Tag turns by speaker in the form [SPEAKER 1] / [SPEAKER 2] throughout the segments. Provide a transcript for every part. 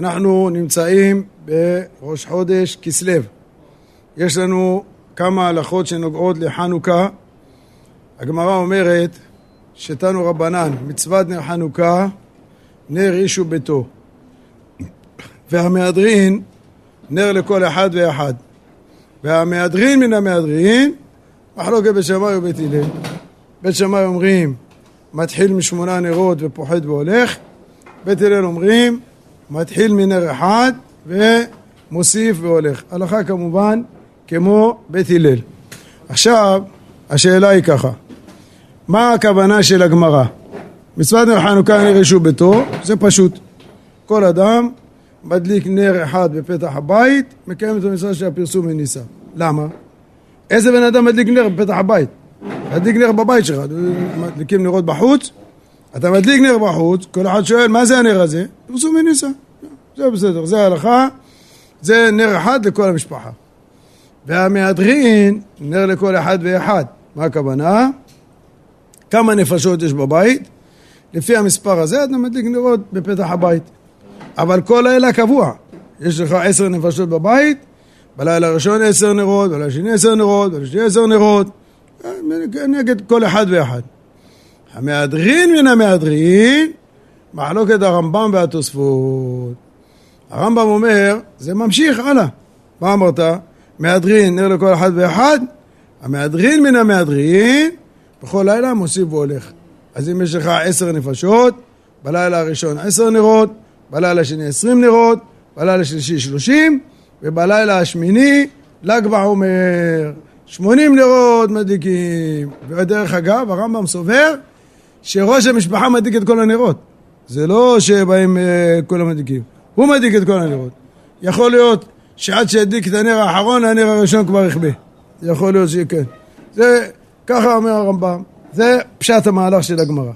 [SPEAKER 1] אנחנו נמצאים בראש חודש כסלו. יש לנו כמה הלכות שנוגעות לחנוכה. הגמרא אומרת, שתנו רבנן, מצוות נר חנוכה, נר איש וביתו. והמהדרין, נר לכל אחד ואחד. והמהדרין מן המהדרין, מחלוקת בית שמאי ובית הלל. בית שמאי אומרים, מתחיל משמונה נרות ופוחד והולך. בית הלל אומרים, מתחיל מנר אחד ומוסיף והולך. הלכה כמובן כמו בית הלל. עכשיו, השאלה היא ככה, מה הכוונה של הגמרא? מצוות נר חנוכה נר ישו ביתו, זה פשוט. כל אדם מדליק נר אחד בפתח הבית, מקיים את המצווה של הפרסום מניסה. למה? איזה בן אדם מדליק נר בפתח הבית? מדליק נר בבית שלך, מדליקים נרות בחוץ, אתה מדליק נר בחוץ, כל אחד שואל מה זה הנר הזה? פרסום מניסה. זה בסדר, זה ההלכה, זה נר אחד לכל המשפחה. והמהדרין, נר לכל אחד ואחד. מה הכוונה? כמה נפשות יש בבית? לפי המספר הזה אתה מדליק נרות בפתח הבית. אבל כל לילה קבוע. יש לך עשר נפשות בבית, בלילה הראשון עשר נרות, בלילה השני עשר נרות, בלילה השני עשר נרות, נגד כל אחד ואחד. המהדרין מן המהדרין, מחלוקת הרמב"ם והתוספות. הרמב"ם אומר, זה ממשיך הלאה. מה אמרת? מהדרין, נר לכל אחד ואחד, המהדרין מן המהדרין, בכל לילה מוסיף והולך. אז אם יש לך עשר נפשות, בלילה הראשון עשר נרות, בלילה השני עשרים נרות, בלילה השלישי שלושים, ובלילה השמיני ל"ג בעומר, שמונים נרות מדליקים. ודרך אגב, הרמב"ם סובר שראש המשפחה מדליק את כל הנרות. זה לא שבאים uh, כולם מדליקים, הוא מדליק את כל הנרות. יכול להיות שעד שידליק את הנר האחרון, הנר הראשון כבר יכבה. יכול להיות שכן. זה, ככה אומר הרמב"ם. זה פשט המהלך של הגמרא.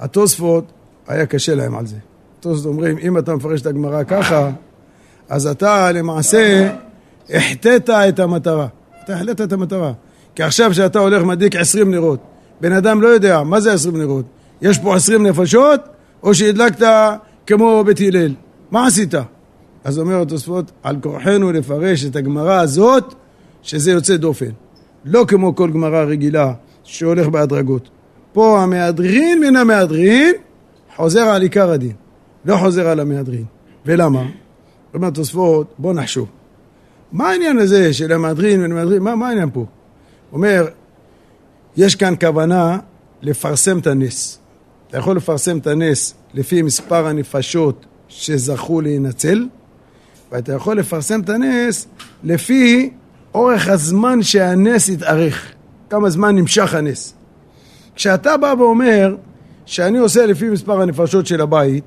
[SPEAKER 1] התוספות, היה קשה להם על זה. התוספות אומרים, אם אתה מפרש את הגמרא ככה, אז אתה למעשה החטאת את המטרה. אתה החלטת את המטרה. כי עכשיו כשאתה הולך מדליק עשרים נרות, בן אדם לא יודע, מה זה עשרים נרות? יש פה עשרים נפשות, או שהדלקת כמו בית הלל. מה עשית? אז אומר התוספות, על כורחנו לפרש את הגמרא הזאת, שזה יוצא דופן. לא כמו כל גמרא רגילה שהולך בהדרגות. פה המהדרין מן המהדרין חוזר על עיקר הדין, לא חוזר על המהדרין. ולמה? אומר התוספות, בוא נחשוב. מה העניין הזה של המהדרין מן? מה, מה העניין פה? אומר, יש כאן כוונה לפרסם את הנס. אתה יכול לפרסם את הנס לפי מספר הנפשות שזכו להינצל, ואתה יכול לפרסם את הנס לפי אורך הזמן שהנס יתארך, כמה זמן נמשך הנס. כשאתה בא ואומר שאני עושה לפי מספר הנפשות של הבית,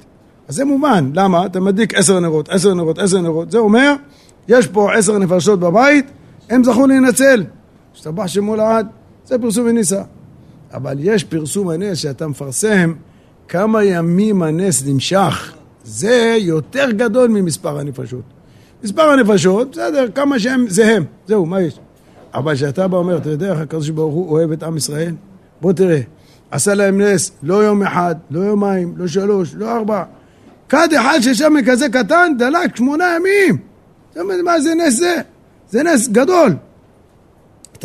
[SPEAKER 1] אז זה מובן, למה? אתה מדליק עשר נרות, עשר נרות, עשר נרות, זה אומר, יש פה עשר נפשות בבית, הם זכו להינצל. השתבח שמו לעד, זה פרסום וניסה. אבל יש פרסום הנס שאתה מפרסם כמה ימים הנס נמשך, זה יותר גדול ממספר הנפשות. מספר הנפשות, בסדר, כמה שהם, זה הם, זהו, מה יש? אבל כשאתה בא ואומר, אתה יודע איך הקדוש ברוך הוא אוהב את עם ישראל? בוא תראה, עשה להם נס, לא יום אחד, לא יומיים, לא שלוש, לא ארבע. כד אחד ששם כזה קטן, דלק שמונה ימים. מה זה נס זה? זה נס גדול.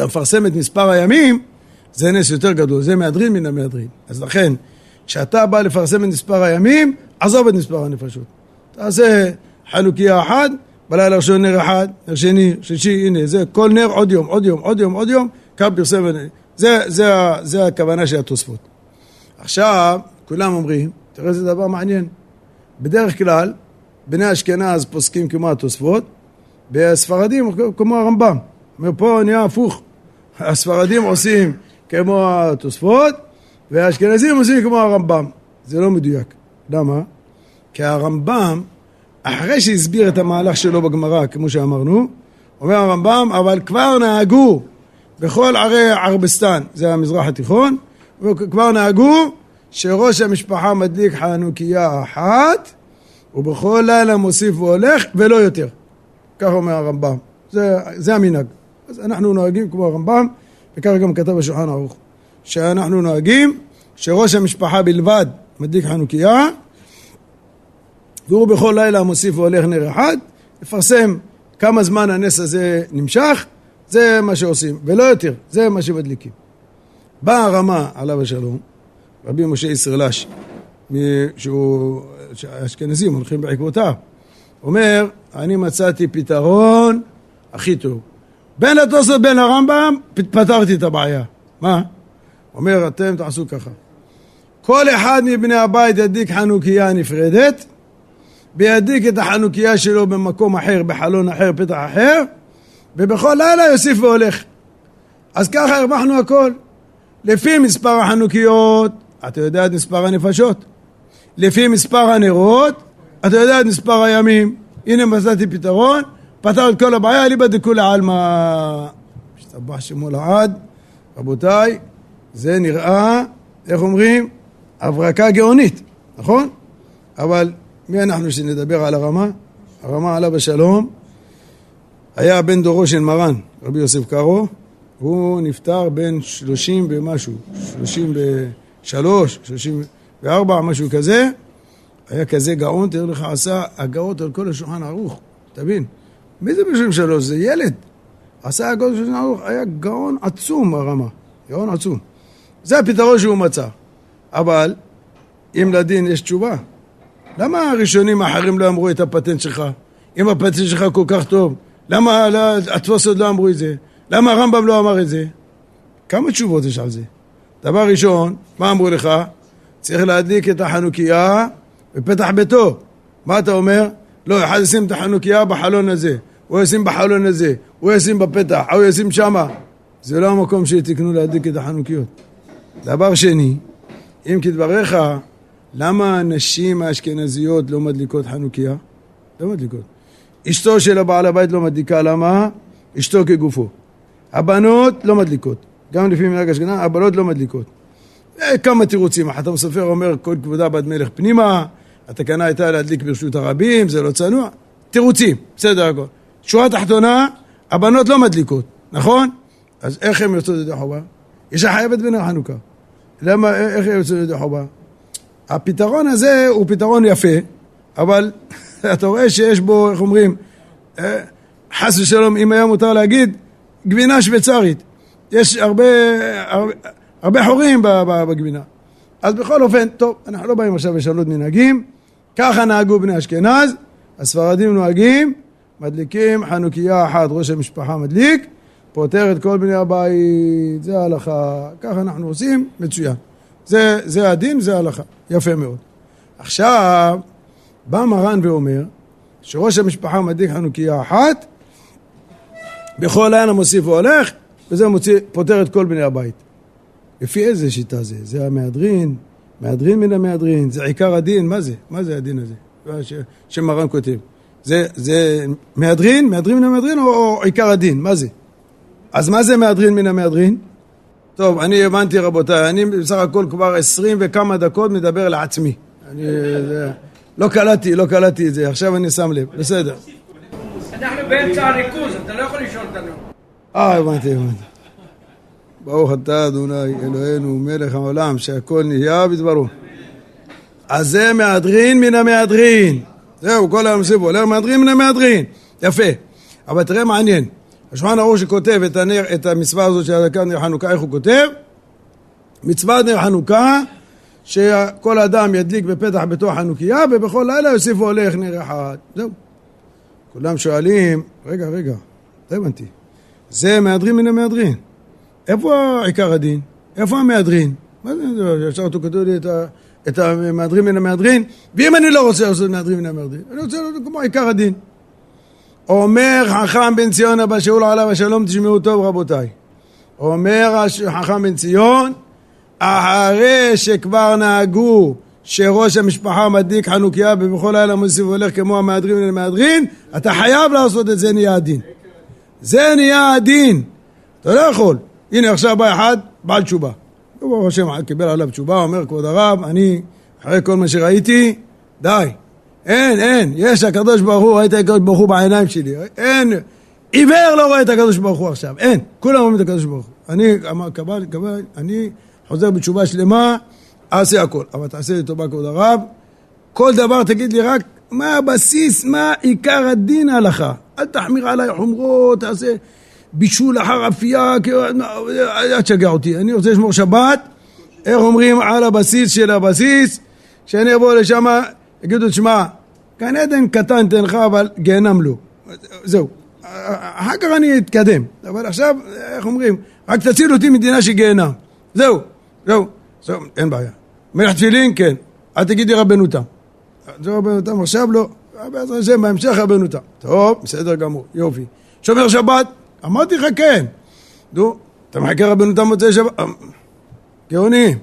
[SPEAKER 1] אתה מפרסם את מספר הימים, זה נס יותר גדול, זה מהדרין מן המהדרין. אז לכן, כשאתה בא לפרסם את מספר הימים, עזוב את מספר הנפשות. תעשה חנוכיה אחת, בלילה ראשון נר אחד, נר שני, שלישי, הנה, זה כל נר עוד יום, עוד יום, עוד יום, עוד יום, כמה פרסם, זה, זה, זה הכוונה של התוספות. עכשיו, כולם אומרים, תראה איזה דבר מעניין. בדרך כלל, בני אשכנז פוסקים כמו התוספות, בספרדים כמו הרמב"ם. אומר, פה נהיה הפוך. הספרדים עושים כמו התוספות, והאשכנזים עושים כמו הרמב"ם. זה לא מדויק. למה? כי הרמב"ם אחרי שהסביר את המהלך שלו בגמרא, כמו שאמרנו, אומר הרמב"ם, אבל כבר נהגו בכל ערי ערבסטן, זה המזרח התיכון, כבר נהגו שראש המשפחה מדליק חנוכיה אחת, ובכל לילה מוסיף והולך, ולא יותר. כך אומר הרמב"ם. זה, זה המנהג. אז אנחנו נוהגים כמו הרמב"ם, וכך גם כתב השולחן ערוך, שאנחנו נוהגים שראש המשפחה בלבד מדליק חנוכיה, והוא בכל לילה מוסיף והולך נר אחד, לפרסם כמה זמן הנס הזה נמשך, זה מה שעושים, ולא יותר, זה מה שמדליקים. באה הרמה, עליו השלום, רבי משה ישראלש, שהוא, האשכנזים הולכים בעקבותיו, אומר, אני מצאתי פתרון הכי טוב. בין התוספות בין הרמב"ם, פתרתי את הבעיה. מה? אומר, אתם תעשו ככה. כל אחד מבני הבית ידליק חנוכיה נפרדת, וידליק את החנוכיה שלו במקום אחר, בחלון אחר, פתח אחר, ובכל לילה יוסיף והולך. אז ככה הרווחנו הכל. לפי מספר החנוכיות, אתה יודע את מספר הנפשות. לפי מספר הנרות, אתה יודע את מספר הימים. הנה מצאתי פתרון, פתר את כל הבעיה, אליבא דכולי עלמא. השתבח שמו לעד. רבותיי, זה נראה, איך אומרים? הברקה גאונית, נכון? אבל מי אנחנו שנדבר על הרמה? הרמה עליו השלום היה בן דורו של מרן, רבי יוסף קארו, הוא נפטר בן שלושים ומשהו, שלושים ושלוש, שלושים וארבע, משהו כזה, היה כזה גאון, תאר לך, עשה הגאות על כל השולחן ערוך, תבין. מי זה בשלושים ושלוש? זה ילד. עשה הגאות על השולחן ערוך, היה גאון עצום הרמה, גאון עצום. זה הפתרון שהוא מצא. אבל אם לדין יש תשובה, למה הראשונים האחרים לא אמרו את הפטנט שלך? אם הפטנט שלך כל כך טוב, למה התפוסות לא אמרו את זה? למה הרמב"ם לא אמר את זה? כמה תשובות יש על זה? דבר ראשון, מה אמרו לך? צריך להדליק את החנוכיה בפתח ביתו. מה אתה אומר? לא, אחד ישים את החנוכיה בחלון הזה, הוא ישים בחלון הזה, הוא ישים בפתח, הוא ישים שמה. זה לא המקום שתקנו להדליק את החנוכיות. דבר שני, אם כדבריך, למה הנשים האשכנזיות לא מדליקות חנוכיה? לא מדליקות. אשתו של הבעל הבית לא מדליקה, למה? אשתו כגופו. הבנות לא מדליקות. גם לפי מנהג אשכנז, הבנות לא מדליקות. אה, כמה תירוצים, החתם סופר אומר כל כבודה בת מלך פנימה, התקנה הייתה להדליק ברשות הרבים, זה לא צנוע. תירוצים, בסדר הכל. שורה תחתונה, הבנות לא מדליקות, נכון? אז איך הן יוצאות ידי חובה? אישה חייבת בנר חנוכה. למה, איך הן יוצאות ידי חובה? הפתרון הזה הוא פתרון יפה, אבל אתה רואה שיש בו, איך אומרים, אה, חס ושלום, אם היה מותר להגיד, גבינה שוויצרית. יש הרבה, הרבה, הרבה חורים בגבינה. אז בכל אופן, טוב, אנחנו לא באים עכשיו לשנות מנהגים, ככה נהגו בני אשכנז, הספרדים נוהגים, מדליקים חנוכיה אחת, ראש המשפחה מדליק, פותר את כל בני הבית, זה ההלכה, ככה אנחנו עושים, מצוין. זה, זה הדין, זה ההלכה, יפה מאוד. עכשיו, בא מרן ואומר שראש המשפחה מדליק חנוכיה אחת, בכל לילה מוסיף והולך, וזה מוציא, פותר את כל בני הבית. לפי איזה שיטה זה? זה המהדרין, מהדרין מן המהדרין, זה עיקר הדין, מה זה? מה זה הדין הזה? ש, שמרן כותב. זה, זה מהדרין, מהדרין מן המהדרין או, או עיקר הדין? מה זה? אז מה זה מהדרין מן המהדרין? טוב, אני הבנתי רבותיי, אני בסך הכל כבר עשרים וכמה דקות מדבר לעצמי. אני... זה... לא קלטתי, לא קלטתי את זה, עכשיו אני שם לב, בסדר.
[SPEAKER 2] אנחנו באמצע הריכוז, אתה לא יכול לשאול אותנו.
[SPEAKER 1] אה, הבנתי, הבנתי. ברוך אתה אדוני אלוהינו מלך העולם שהכל נהיה בדברו. אז זה מהדרין מן המהדרין. זהו, כל היום סיבו, הולך מהדרין מן המהדרין. יפה. אבל תראה מעניין. השולחן ערוך שכותב את, הנר, את המצווה הזאת של הדקת נר חנוכה, איך הוא כותב? מצוות נר חנוכה שכל אדם ידליק בפתח ביתו חנוכיה ובכל לילה יוסיפו הולך נר אחד. זהו. כולם שואלים, רגע, רגע, לא הבנתי. זה מהדרין מן המהדרין. איפה עיקר הדין? איפה המהדרין? מה זה, ישר אותו כתוב לי את, ה, את המהדרין מן המהדרין? ואם אני לא רוצה לעשות מהדרין מן המהדרין, אני רוצה לעשות כמו עיקר הדין. אומר חכם בן ציון אבא שאול עליו השלום, תשמעו טוב רבותיי. אומר חכם בן ציון, אחרי שכבר נהגו שראש המשפחה מדליק חנוכיה ובכל לילה מוסיף והולך כמו המהדרין למהדרין, אתה חייב לעשות את זה נהיה הדין. זה נהיה הדין. אתה לא יכול. הנה עכשיו בא אחד, בעל תשובה. ברוך השם קיבל עליו תשובה, אומר כבוד הרב, אני אחרי כל מה שראיתי, די. אין, אין, יש הקדוש ברוך הוא, ראית הקדוש ברוך הוא בעיניים שלי. אין, עיוור לא רואה את הקדוש ברוך הוא עכשיו, אין. כולם רואים את הקדוש ברוך הוא. אני, אמר, קבל, קבל, אני חוזר בתשובה שלמה, אעשה הכל. אבל תעשה לי טובה כבוד הרב, כל דבר תגיד לי רק מה הבסיס, מה עיקר הדין ההלכה. אל תחמיר עליי חומרות, תעשה בישול אחר אפייה, אל תשגע אותי. אני רוצה לשמור שבת, איך אומרים, על הבסיס של הבסיס, שאני אבוא לשם, יגידו, תשמע, גן עדן קטן תן לך, אבל גיהנם לא. זהו. אחר כך אני אתקדם. אבל עכשיו, איך אומרים, רק תציל אותי מדינה של גיהנם. זהו, זהו, זהו, אין בעיה. מלך תפילין, כן. אל תגידי רבנותם. זה רבנותם עכשיו לא. בעזרת השם, בהמשך רבנותם. טוב, בסדר גמור, יופי. שומר שבת? אמרתי לך כן. נו, אתה מחכה רבנותם מוצאי שבת? גאונים.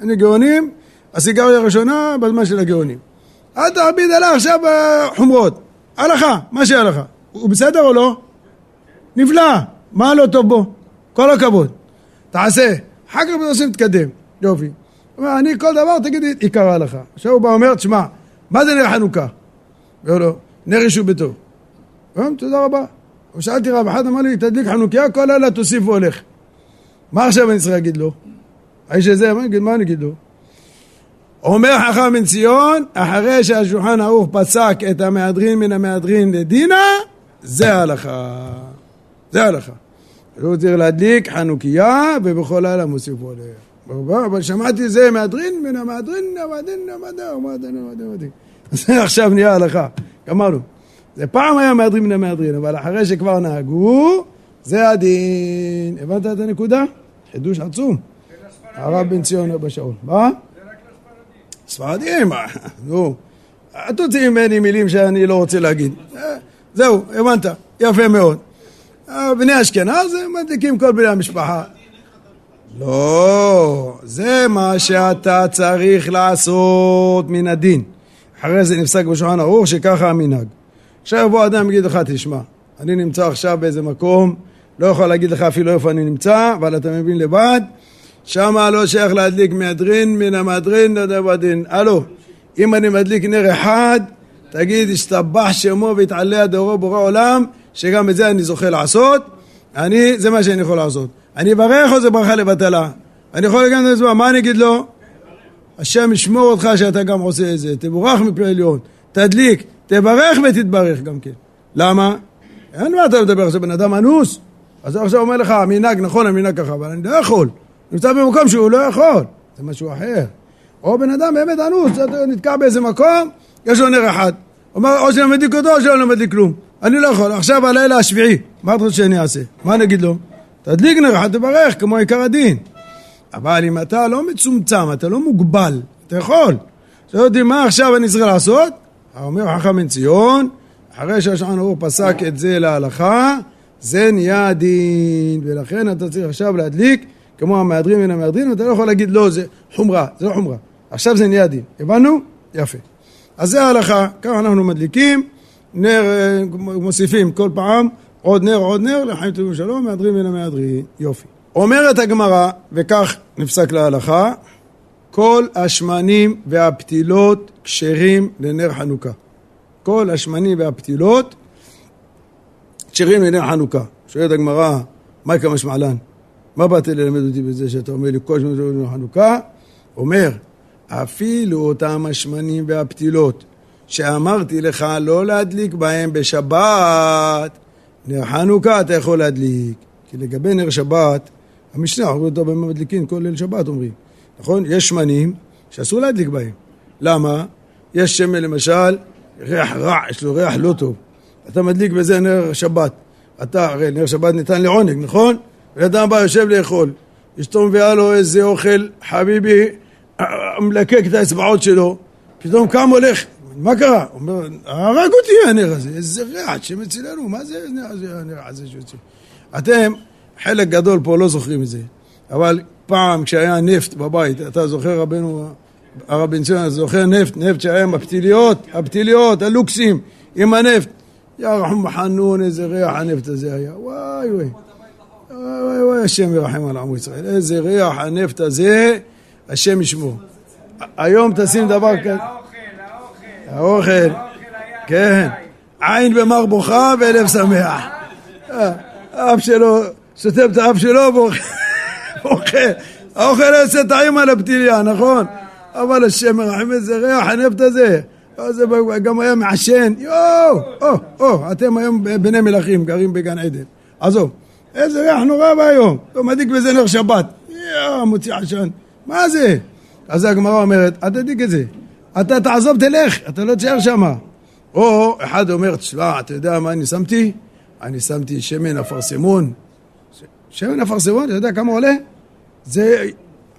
[SPEAKER 1] אני גאונים, הסיגריה הראשונה בזמן של הגאונים. אל תעביד עליו עכשיו חומרות. הלכה, מה שהלכה. הוא בסדר או לא? נפלא. מה לא טוב בו? כל הכבוד. תעשה. אחר כך עושים תתקדם. יופי. אומר, אני כל דבר תגידי עיקר ההלכה. עכשיו הוא בא ואומר, תשמע, מה זה נר חנוכה? אומר לו, נר יישוב ביתו. תודה רבה. שאלתי רב אחד, אמר לי, תדליק חנוכיה, כל לילה תוסיף והולך. מה עכשיו אני צריך להגיד לו? האיש הזה, מה אני אגיד לו? אומר חכם בן ציון, אחרי שהשולחן ערוך פסק את המהדרין מן המהדרין לדינה, זה ההלכה. זה ההלכה. הוא צריך להדליק חנוכיה ובכל לילה מוסיפו עליה. אבל שמעתי זה מהדרין מן המהדרין, המהדרין, המהדרין, המהדרין, המהדרין. זה עכשיו נהיה הלכה, גמרנו. זה פעם היה מהדרין מן המהדרין, אבל אחרי שכבר נהגו, זה הדין. הבנת את הנקודה? חידוש עצום. הרב בן ציון אבא שאול. מה? ספרדים, נו. תוציא ממני מילים שאני לא רוצה להגיד. זהו, הבנת, יפה מאוד. בני אשכנז מדליקים כל בני המשפחה. לא, זה מה שאתה צריך לעשות מן הדין. אחרי זה נפסק בשולחן ערוך שככה המנהג. עכשיו יבוא אדם ויגיד לך, תשמע, אני נמצא עכשיו באיזה מקום, לא יכול להגיד לך אפילו איפה אני נמצא, אבל אתה מבין לבד, שמה לא שייך להדליק מהדרין, מן המהדרין, נדב בדין. הלו, אם אני מדליק נר אחד, תגיד, השתבח שמו והתעלה דורו בורא עולם, שגם את זה אני זוכה לעשות, אני, זה מה שאני יכול לעשות. אני אברך או זה ברכה לבטלה? אני יכול להגיד לעצמו, מה אני אגיד לו? השם ישמור אותך שאתה גם עושה את זה, תבורך מפי עליון, תדליק, תברך ותתברך גם כן. למה? אין מה אתה מדבר עכשיו, בן אדם אנוס. אז עכשיו אומר לך, המנהג, נכון המנהג ככה, אבל אני לא יכול. נמצא במקום שהוא לא יכול, זה משהו אחר. או בן אדם באמת אנוס, נתקע באיזה מקום, יש לו נר אחד. אומר, או שאני מדליק אותו או שאני לא מדליק כלום. אני לא יכול, עכשיו הלילה השביעי, מה אתה רוצה שאני אעשה? מה נגיד לו? תדליק נר אחד, תברך, כמו עיקר הדין. אבל אם אתה לא מצומצם, אתה לא מוגבל, אתה יכול. אתה יודעים מה עכשיו אני צריך לעשות? אומר חכם בן ציון, אחרי שהשעון ערוך פסק את זה להלכה, זה נהיה הדין, ולכן אתה צריך עכשיו להדליק כמו המהדרין מן המהדרין, ואתה לא יכול להגיד לא, זה חומרה, זה לא חומרה. עכשיו זה נהיה דין. הבנו? יפה. אז זה ההלכה, ככה אנחנו מדליקים, נר, מוסיפים כל פעם עוד נר, עוד נר, לחיים טובים ושלום, מהדרין מן המהדרין. יופי. אומרת הגמרא, וכך נפסק להלכה, כל השמנים והפתילות כשרים לנר חנוכה. כל השמנים והפתילות כשרים לנר חנוכה. שואלת הגמרא, מה יקרה משמעלן? מה באת ללמד אותי בזה שאתה אומר לי כל שמנים לנר חנוכה? אומר, אפילו אותם השמנים והפתילות שאמרתי לך לא להדליק בהם בשבת, נר חנוכה אתה יכול להדליק. כי לגבי נר שבת, המשנה אומרים אותו במה מדליקים כל ליל שבת אומרים. נכון? יש שמנים שאסור להדליק בהם. למה? יש שמן למשל, ריח רע, יש לו ריח לא טוב. אתה מדליק בזה נר שבת. אתה, הרי נר שבת ניתן לעונג, נכון? ואדם בא יושב לאכול. אשתו מביאה לו איזה אוכל, חביבי, מלקק את האצבעות שלו, פתאום קם הולך, מה קרה? הוא אומר, הרג אותי הנר הזה, איזה ריח שמצילנו, מה זה הנר הזה שיוצא? אתם, חלק גדול פה לא זוכרים את זה, אבל פעם כשהיה נפט בבית, אתה זוכר רבנו, הרב בן ציון, אתה זוכר נפט, נפט שהיה עם הפתיליות, הפתיליות, הלוקסים, עם הנפט. יא רחום חנון, איזה ריח הנפט הזה היה, וואי וואי. וואי וואי, השם ירחם על עמו ישראל, איזה ריח הנפט הזה, השם ישמור. היום תשים דבר כזה. האוכל, האוכל, כן, עין במר בוכה ולב שמח. האף שלו, שוטף את האף שלו ואוכל. האוכל עושה טעים על הפתיליה, נכון? אבל השם מרחם איזה ריח הנפט הזה. לא, זה גם היה מעשן, יואו, או, או, אתם היום בני מלכים, גרים בגן עדן. עזוב, איזה ריח נורא ואיום, לא מדליק בזה נר שבת, יואו, מוציא עשן, מה זה? אז הגמרא אומרת, אל תדליק את זה, אתה תעזוב, תלך, אתה לא תשאר שמה. או אחד אומר, תשמע, אתה יודע מה אני שמתי? אני שמתי שמן אפרסמון. שמן אפרסמון, אתה יודע כמה עולה? זה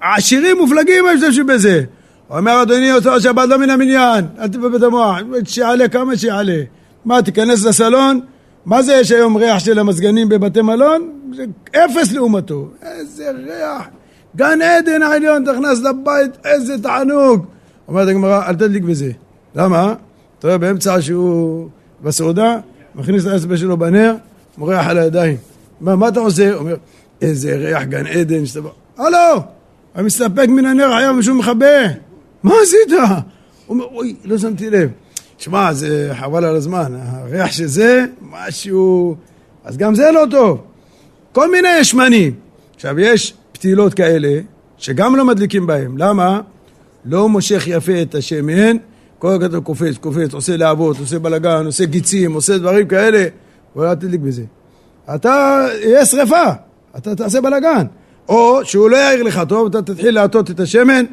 [SPEAKER 1] עשירים מופלגים משתמשים בזה. אומר, אדוני, אותו השבת לא מן המניין, אל תבלבל את המוח, שיעלה כמה שיעלה. מה, תיכנס לסלון? מה זה יש היום ריח של המזגנים בבתי מלון? זה אפס לעומתו. איזה ריח. גן עדן העליון, תכנס לבית, איזה תענוג. אומרת הגמרא, אל תדליק בזה. למה? אתה רואה באמצע שהוא בסעודה, מכניס את האצבע שלו בנר, מורח על הידיים. מה, מה אתה עושה? אומר, איזה ריח גן עדן, שתבוא. הלו! המסתפק מן הנר היה משום מכבה. מה עשית? הוא אומר, אוי, לא שמתי לב. שמע, זה חבל על הזמן, הריח של זה, משהו... אז גם זה לא טוב. כל מיני שמנים. עכשיו, יש פתילות כאלה, שגם לא מדליקים בהם. למה? לא מושך יפה את השמן, כל הזמן אתה קופץ, קופץ, עושה להבות, עושה בלאגן, עושה גיצים, עושה דברים כאלה, ואל תדליק בזה. אתה, יהיה שרפה, אתה תעשה בלאגן. או שהוא לא יעיר לך טוב, אתה תתחיל להטות את השמן,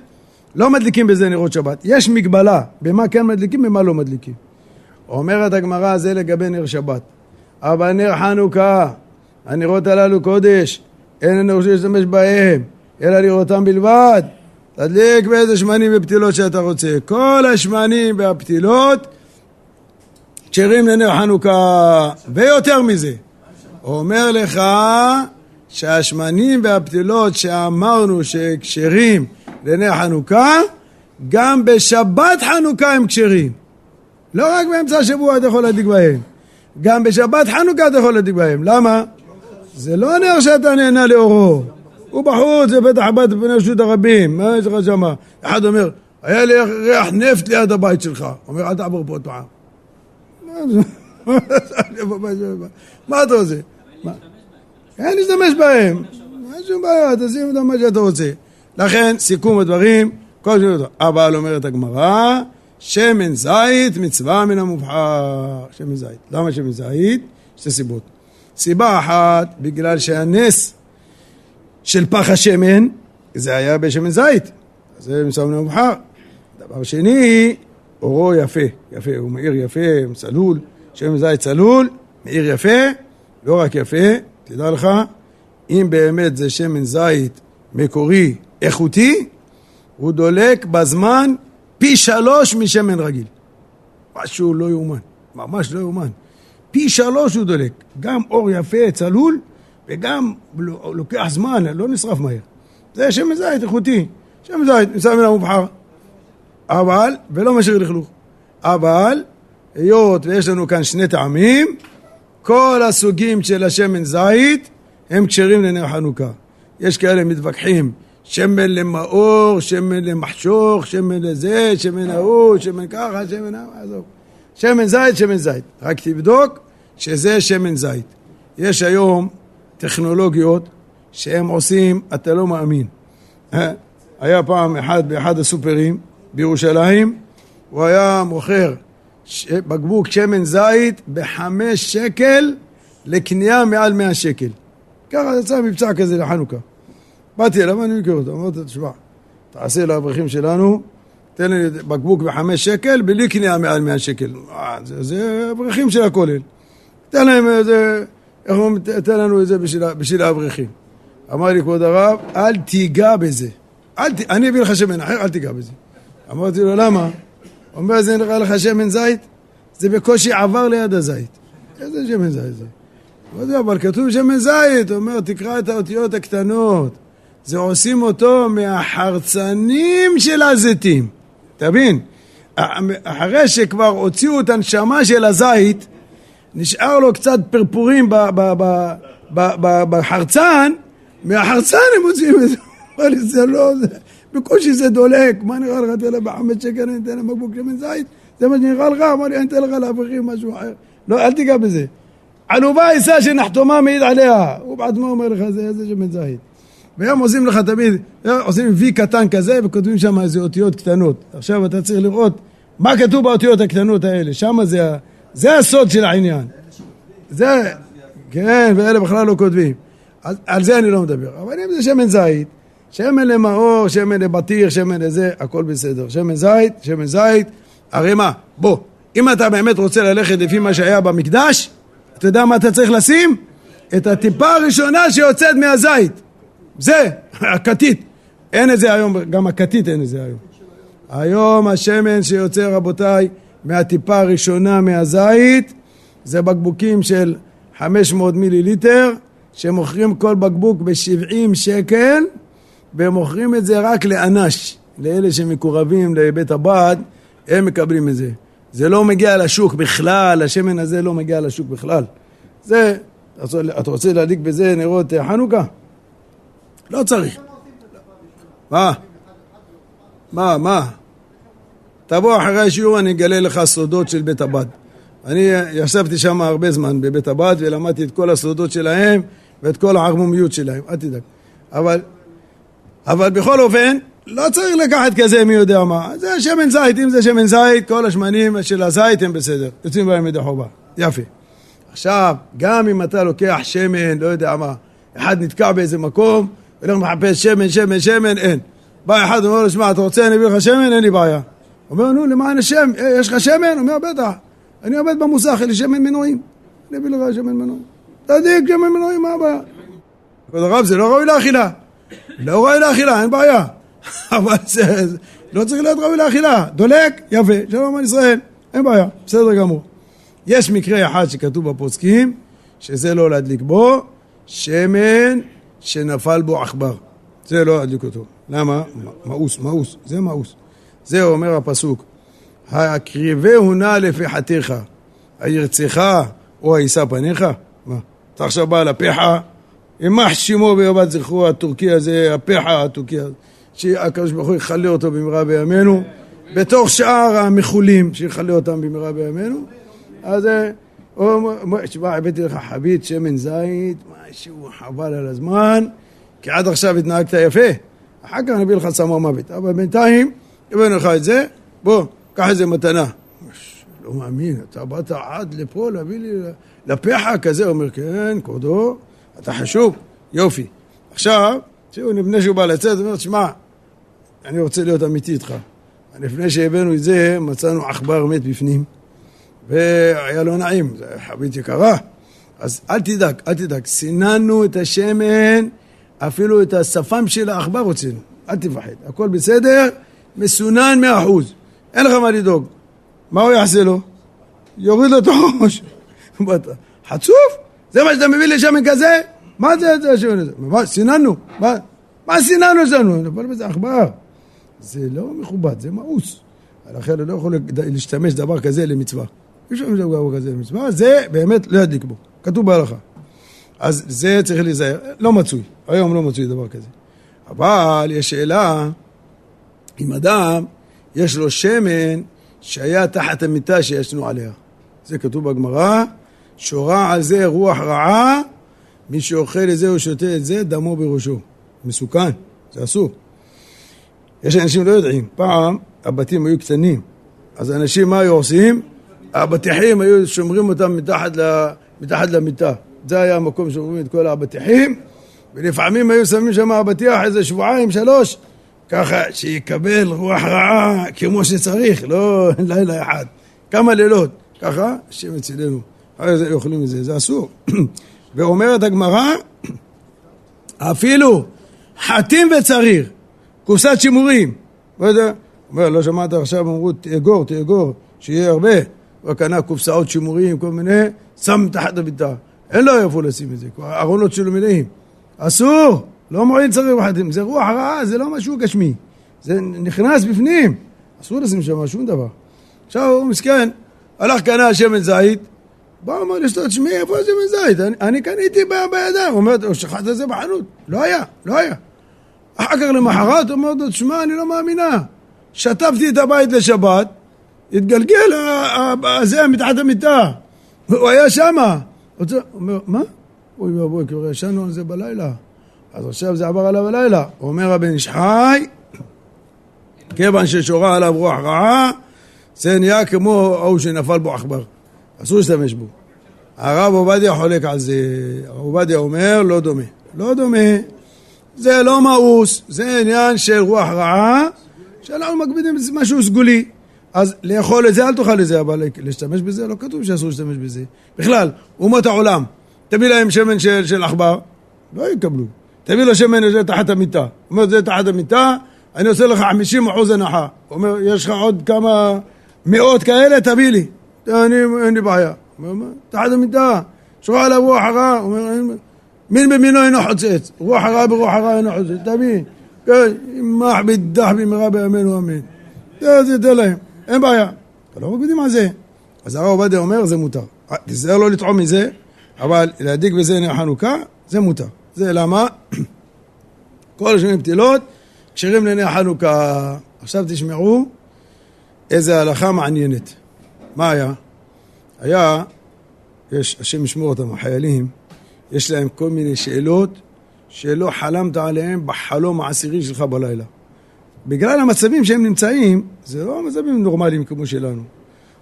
[SPEAKER 1] לא מדליקים בזה נרות שבת. יש מגבלה, במה כן מדליקים, במה לא מדליקים. אומרת הגמרא, זה לגבי נר שבת. אבל נר חנוכה, הנרות הללו קודש, אין לנו להשתמש בהם, אלא לראותם בלבד. תדליק באיזה שמנים ופתילות שאתה רוצה. כל השמנים והפתילות כשרים לנר חנוכה, ויותר מזה. אומר לך שהשמנים והפתילות שאמרנו שכשרים לנר חנוכה, גם בשבת חנוכה הם כשרים. לא רק באמצע השבוע אתה יכול להדליק בהם, גם בשבת חנוכה אתה יכול להדליק בהם. למה? זה לא נר שאתה נהנה לאורו. הוא בחוץ בפתח הבית בפני רשות הרבים, מה יש לך שמה? אחד אומר, היה לי ריח נפט ליד הבית שלך. אומר, אל תעבור פה עוד פעם. מה אתה רוצה? כן, להשתמש בהם. אין שום בעיה, תשים אותם מה שאתה רוצה. לכן, סיכום הדברים, כל שבוע טוב. אבל אומרת הגמרא, שמן זית מצווה מן המובחר. שמן זית. למה שמן זית? שתי סיבות. סיבה אחת, בגלל שהנס של פח השמן, זה היה בשמן זית. זה מצווה מן המובחר. דבר שני, אורו יפה, יפה, הוא מאיר יפה, צלול, שמן זית צלול, מאיר יפה, לא רק יפה, תדע לך, אם באמת זה שמן זית מקורי איכותי, הוא דולק בזמן פי שלוש משמן רגיל. משהו לא יאומן, ממש לא יאומן. פי שלוש הוא דולק, גם אור יפה, צלול, וגם לוקח זמן, לא נשרף מהר. זה שמן זית איכותי, שמן זית, נמצא מן המובחר. אבל, ולא משאיר לכלוך. אבל, היות ויש לנו כאן שני טעמים, כל הסוגים של השמן זית הם כשרים לנר חנוכה. יש כאלה מתווכחים, שמן למאור, שמן למחשוך, שמן לזה, שמן ההוא, שמן ככה, שמן... עזוב. שמן זית, שמן זית. רק תבדוק שזה שמן זית. יש היום טכנולוגיות שהם עושים, אתה לא מאמין. אה? היה פעם אחד באחד הסופרים בירושלים, הוא היה מוכר בקבוק שמן זית בחמש שקל לקנייה מעל מאה שקל. ככה יצא מבצע כזה לחנוכה. באתי אליו, אני מכיר אותו, אמרתי, תשמע, תעשה לאברכים שלנו, תן לי בקבוק בחמש שקל, בלי קנייה מעל מאה שקל. אה, זה, זה אברכים של הכולל. תן להם איזה, איך אומרים, תן לנו את זה בשביל, בשביל האברכים. אמר לי, כבוד הרב, אל תיגע בזה. אל ת... אני אביא לך שמן אחר, אל תיגע בזה. אמרתי לו, למה? אומר, זה נראה לך שמן זית? זה בקושי עבר ליד הזית. איזה שמן זית זה? לא יודע, אבל כתוב שמן זית, הוא אומר, תקרא את האותיות הקטנות. זה עושים אותו מהחרצנים של הזיתים. תבין, אחרי שכבר הוציאו את הנשמה של הזית, נשאר לו קצת פרפורים בחרצן, מהחרצן הם מוציאים את זה. זה לא, בקושי זה דולק, מה נראה לך, תן לה בחמש שקל, אני אתן לה בקבוק שמן זית, זה מה שנראה לך, אמר לי, אני אתן לך לאברכים משהו אחר. לא, אל תיגע בזה. עלובה עיסה שנחתומה מעיד עליה, הוא בעצמו אומר לך, זה איזה שמן זית. והיום עושים לך תמיד, עושים וי קטן כזה וכותבים שם איזה אותיות קטנות. עכשיו אתה צריך לראות מה כתוב באותיות הקטנות האלה? שם זה, זה הסוד של העניין. זה, כן, ואלה בכלל לא כותבים. אז, על זה אני לא מדבר. אבל אם זה שמן זית, שמן למאור, שמן לבטיח, שמן לזה, הכל בסדר. שמן זית, שמן זית, הרי מה, בוא, אם אתה באמת רוצה ללכת לפי מה שהיה במקדש, אתה יודע מה אתה צריך לשים? את הטיפה הראשונה שיוצאת מהזית. זה, הכתית. אין את זה היום, גם הכתית אין את זה היום. היום השמן שיוצא, רבותיי, מהטיפה הראשונה מהזית, זה בקבוקים של 500 מיליליטר, שמוכרים כל בקבוק ב-70 שקל, ומוכרים את זה רק לאנש, לאלה שמקורבים לבית הבד, הם מקבלים את זה. זה לא מגיע לשוק בכלל, השמן הזה לא מגיע לשוק בכלל. זה, אתה רוצה להדליק בזה נרות אה, חנוכה? לא צריך. מה? מה, מה? תבוא אחרי השיעור, אני אגלה לך סודות של בית הבד. אני ישבתי שם הרבה זמן בבית הבד ולמדתי את כל הסודות שלהם ואת כל הערמומיות שלהם, אל תדאג. אבל, אבל בכל אופן, לא צריך לקחת כזה מי יודע מה. זה שמן זית, אם זה שמן זית, כל השמנים של הזית הם בסדר. יוצאים בהם ידי חובה. יפה. עכשיו, גם אם אתה לוקח שמן, לא יודע מה, אחד נתקע באיזה מקום, הולך מחפש שמן, שמן, שמן, אין. בא אחד, אומר לו, שמע, אתה רוצה אני אביא לך שמן? אין לי בעיה. אומר, נו, למען השם, אה, יש לך שמן? אומר, בטח. אני עובד במוסך, אין לי שמן מנועים. אני אביא לך שמן מנועים. תדיק שמן מנועים, מה הבעיה? כבוד הרב, זה לא ראוי לאכילה. לא ראוי לאכילה, אין בעיה. אבל זה, זה לא צריך להיות ראוי לאכילה. דולק, יפה, שלום על ישראל, אין בעיה, בסדר גמור. יש מקרה אחד שכתוב בפוסקים, שזה לא להדליק בו, שמן שנפל בו עכבר. זה לא להדליק אותו. למה? מאוס, מאוס, זה מאוס. זה אומר הפסוק, הקריבהו נא לפחתך, הירצך או הישא פניך? מה? אתה עכשיו בא לפחה, יימח שמו ביובת זכרו הטורקי הזה, הפחה הטורקי הזה, שהקדוש ברוך הוא יכלה אותו במהרה בימינו, בתוך שאר המחולים, שיכלה אותם במהרה בימינו. אז תשמע, הבאתי לך חבית שמן זית, משהו חבל על הזמן, כי עד עכשיו התנהגת יפה, אחר כך אני אביא לך סמר מוות, אבל בינתיים הבאנו לך את זה, בוא, קח איזה מתנה. לא מאמין, אתה באת עד לפה להביא לי לפחה כזה, אומר, כן, כבודו, אתה חשוב, יופי. עכשיו, תראו, לפני שהוא בא לצאת, הוא אומר, שמע, אני רוצה להיות אמיתי איתך. לפני שהבאנו את זה, מצאנו עכבר מת בפנים, והיה לא נעים, זו חבית יקרה. אז אל תדאג, אל תדאג, סיננו את השמן, אפילו את השפם של העכבר הוצאנו, אל תפחד, הכל בסדר, מסונן מאה אחוז, אין לך מה לדאוג. מה הוא יעשה לו? יוריד לו את הראש. חצוף? זה מה שאתה מביא לי שמן כזה? מה זה השמן הזה? מה, סיננו? מה סיננו שלנו? נפל בזה עכבר. זה לא מכובד, זה מאוס. לכן אני לא יכול להשתמש דבר כזה למצווה. אי אפשר להשתמש דבר כזה למצווה, זה באמת לא ידליק בו. כתוב בהלכה. אז זה צריך להיזהר. לא מצוי. היום לא מצוי דבר כזה. אבל יש שאלה, אם אדם יש לו שמן שהיה תחת המיטה שישנו עליה. זה כתוב בגמרא, שורה על זה רוח רעה, מי שאוכל את זה או שותה את זה, דמו בראשו. מסוכן, זה אסור. יש אנשים לא יודעים, פעם הבתים היו קטנים, אז אנשים מה היו עושים? האבטיחים היו שומרים אותם מתחת, ל, מתחת למיטה. זה היה המקום שאומרים את כל האבטיחים, ולפעמים היו שמים שם אבטיח איזה שבועיים, שלוש, ככה שיקבל רוח רעה כמו שצריך, לא לילה אחד, כמה לילות, ככה, השם אצלנו, אחרי זה אוכלים את זה, אסור. ואומרת הגמרא, אפילו חתים וצריר, קופסת שימורים, לא אומר, לא שמעת עכשיו, אמרו, תאגור, תאגור, שיהיה הרבה, הוא קנה קופסאות שימורים, כל מיני, שם תחת הביטה, אין לו איפה לשים את זה, הארונות שלו מלאים, אסור, לא מועיל צריך בחתים, זה רוח רעה, זה לא משהו גשמי, זה נכנס בפנים, אסור לשים שם שום דבר. עכשיו הוא מסכן, הלך קנה שמן זית, בא אמר לי, תשמעי, איפה שמן זית? אני, אני קניתי בידיים, הוא אומר, הוא שחט את זה בחנות, לא היה, לא היה. אחר כך למחרת הוא אומר לו, תשמע, אני לא מאמינה. שטפתי את הבית לשבת, התגלגל הזה מתחת המיטה, הוא היה שמה. הוא אומר, מה? אוי ואבוי, כבר ישנו על זה בלילה. אז עכשיו זה עבר עליו הלילה. אומר הבן איש חי, כיוון ששורה עליו רוח רעה, זה נהיה כמו ההוא שנפל בו עכבר. אסור להשתמש בו. הרב עובדיה חולק על זה, הרב עובדיה אומר, לא דומה. לא דומה, זה לא מאוס, זה עניין של רוח רעה, שאנחנו מקבידים בזה משהו סגולי. אז לאכול את זה, אל תאכל את זה, אבל להשתמש בזה, לא כתוב שאסור להשתמש בזה. בכלל, אומות העולם, תביא להם שמן של, של עכבר, לא יקבלו. תביא לו שמן הזה תחת המיטה. הוא אומר, זה תחת המיטה, אני עושה לך 50 אחוז הנחה. הוא אומר, יש לך עוד כמה מאות כאלה, תביא לי. אני, אין לי בעיה. תחת המיטה, שורה עליו רוח הרע. מין במינו אינו חוצץ. רוח הרע ברוח הרע אינו חוצץ. תביא. כן, ימח בידח במהרה בימינו אמן. זה, תן להם. אין בעיה. לא מקפידים על זה. אז הרב עובדיה אומר, זה מותר. תיזהר לא לטעום מזה, אבל להדליק בזה נר חנוכה, זה מותר. זה למה? כל השנים פתילות כשרים לעיני חנוכה. עכשיו תשמעו איזה הלכה מעניינת. מה היה? היה, יש, השם ישמור אותם, החיילים, יש להם כל מיני שאלות שלא חלמת עליהן בחלום העשירי שלך בלילה. בגלל המצבים שהם נמצאים, זה לא מצבים נורמליים כמו שלנו.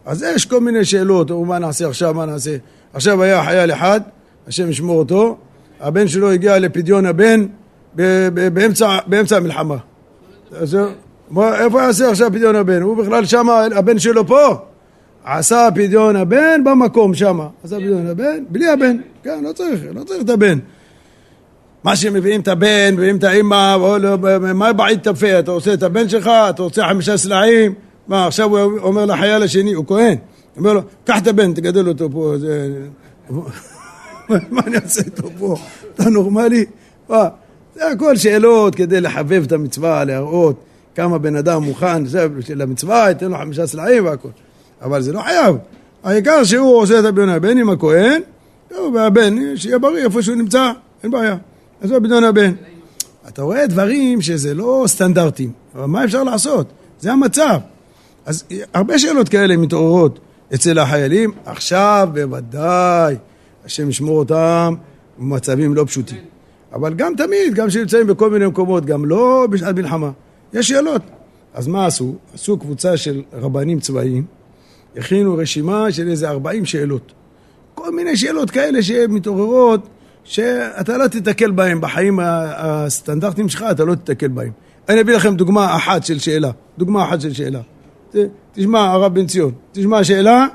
[SPEAKER 1] אז יש כל מיני שאלות, או מה נעשה עכשיו, מה נעשה. עכשיו היה חייל אחד, השם ישמור אותו, הבן שלו הגיע לפדיון הבן באמצע, באמצע המלחמה. אז איפה יעשה עכשיו פדיון הבן? הוא בכלל שם, הבן שלו פה. עשה פדיון הבן במקום שם. עשה פדיון הבן, בלי הבן. כן, לא צריך, לא צריך את הבן. מה שמביאים את הבן, מביאים את האימא, לא, מה בעיד תפה? אתה עושה את הבן שלך, אתה רוצה חמישה סלעים? מה, עכשיו הוא אומר לחייל השני, הוא כהן. אומר לו, קח את הבן, תגדל אותו פה. מה אני אעשה איתו פה? אתה נורמלי? זה הכל שאלות כדי לחבב את המצווה, להראות כמה בן אדם מוכן של המצווה, ייתן לו חמישה סלעים והכל. אבל זה לא חייב. העיקר שהוא עושה את הביון הבן עם הכהן, והבן, שיהיה בריא איפה שהוא נמצא, אין בעיה. אז זה בדיון הבן. אתה רואה דברים שזה לא סטנדרטים, אבל מה אפשר לעשות? זה המצב. אז הרבה שאלות כאלה מתעוררות אצל החיילים, עכשיו בוודאי, השם ישמור אותם במצבים לא פשוטים. אבל גם תמיד, גם כשנמצאים בכל מיני מקומות, גם לא בשעת מלחמה, יש שאלות. אז מה עשו? עשו קבוצה של רבנים צבאיים, הכינו רשימה של איזה 40 שאלות. כל מיני שאלות כאלה שמתעוררות, שאתה לא תיתקל בהן בחיים הסטנדרטיים שלך, אתה לא תיתקל בהן. אני אביא לכם דוגמה אחת של שאלה. דוגמה אחת של שאלה. תשמע, הרב בן ציון, תשמע שאלה,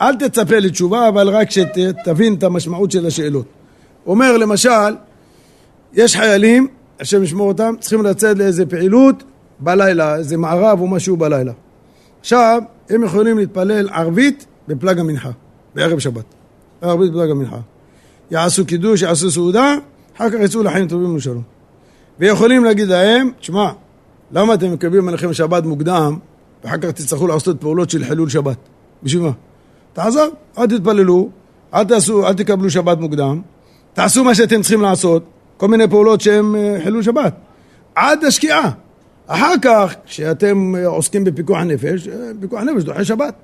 [SPEAKER 1] אל תצפה לתשובה, אבל רק שתבין את המשמעות של השאלות. אומר למשל, יש חיילים, השם ישמור אותם, צריכים לצאת לאיזה פעילות בלילה, איזה מערב או משהו בלילה. עכשיו, הם יכולים להתפלל ערבית בפלג המנחה, בערב שבת. ערבית בפלג המנחה. יעשו קידוש, יעשו סעודה, אחר כך יצאו לחיים טובים ושלום. ויכולים להגיד להם, תשמע, למה אתם מקבלים עליכם שבת מוקדם, ואחר כך תצטרכו לעשות פעולות של חילול שבת? בשביל מה? תעזוב, אל תתפללו, אל תעשו, אל תקבלו שבת מוקדם, תעשו מה שאתם צריכים לעשות, כל מיני פעולות שהן אה, חילול שבת, עד השקיעה. אחר כך, כשאתם עוסקים בפיקוח נפש, אה, פיקוח נפש דוחה שבת.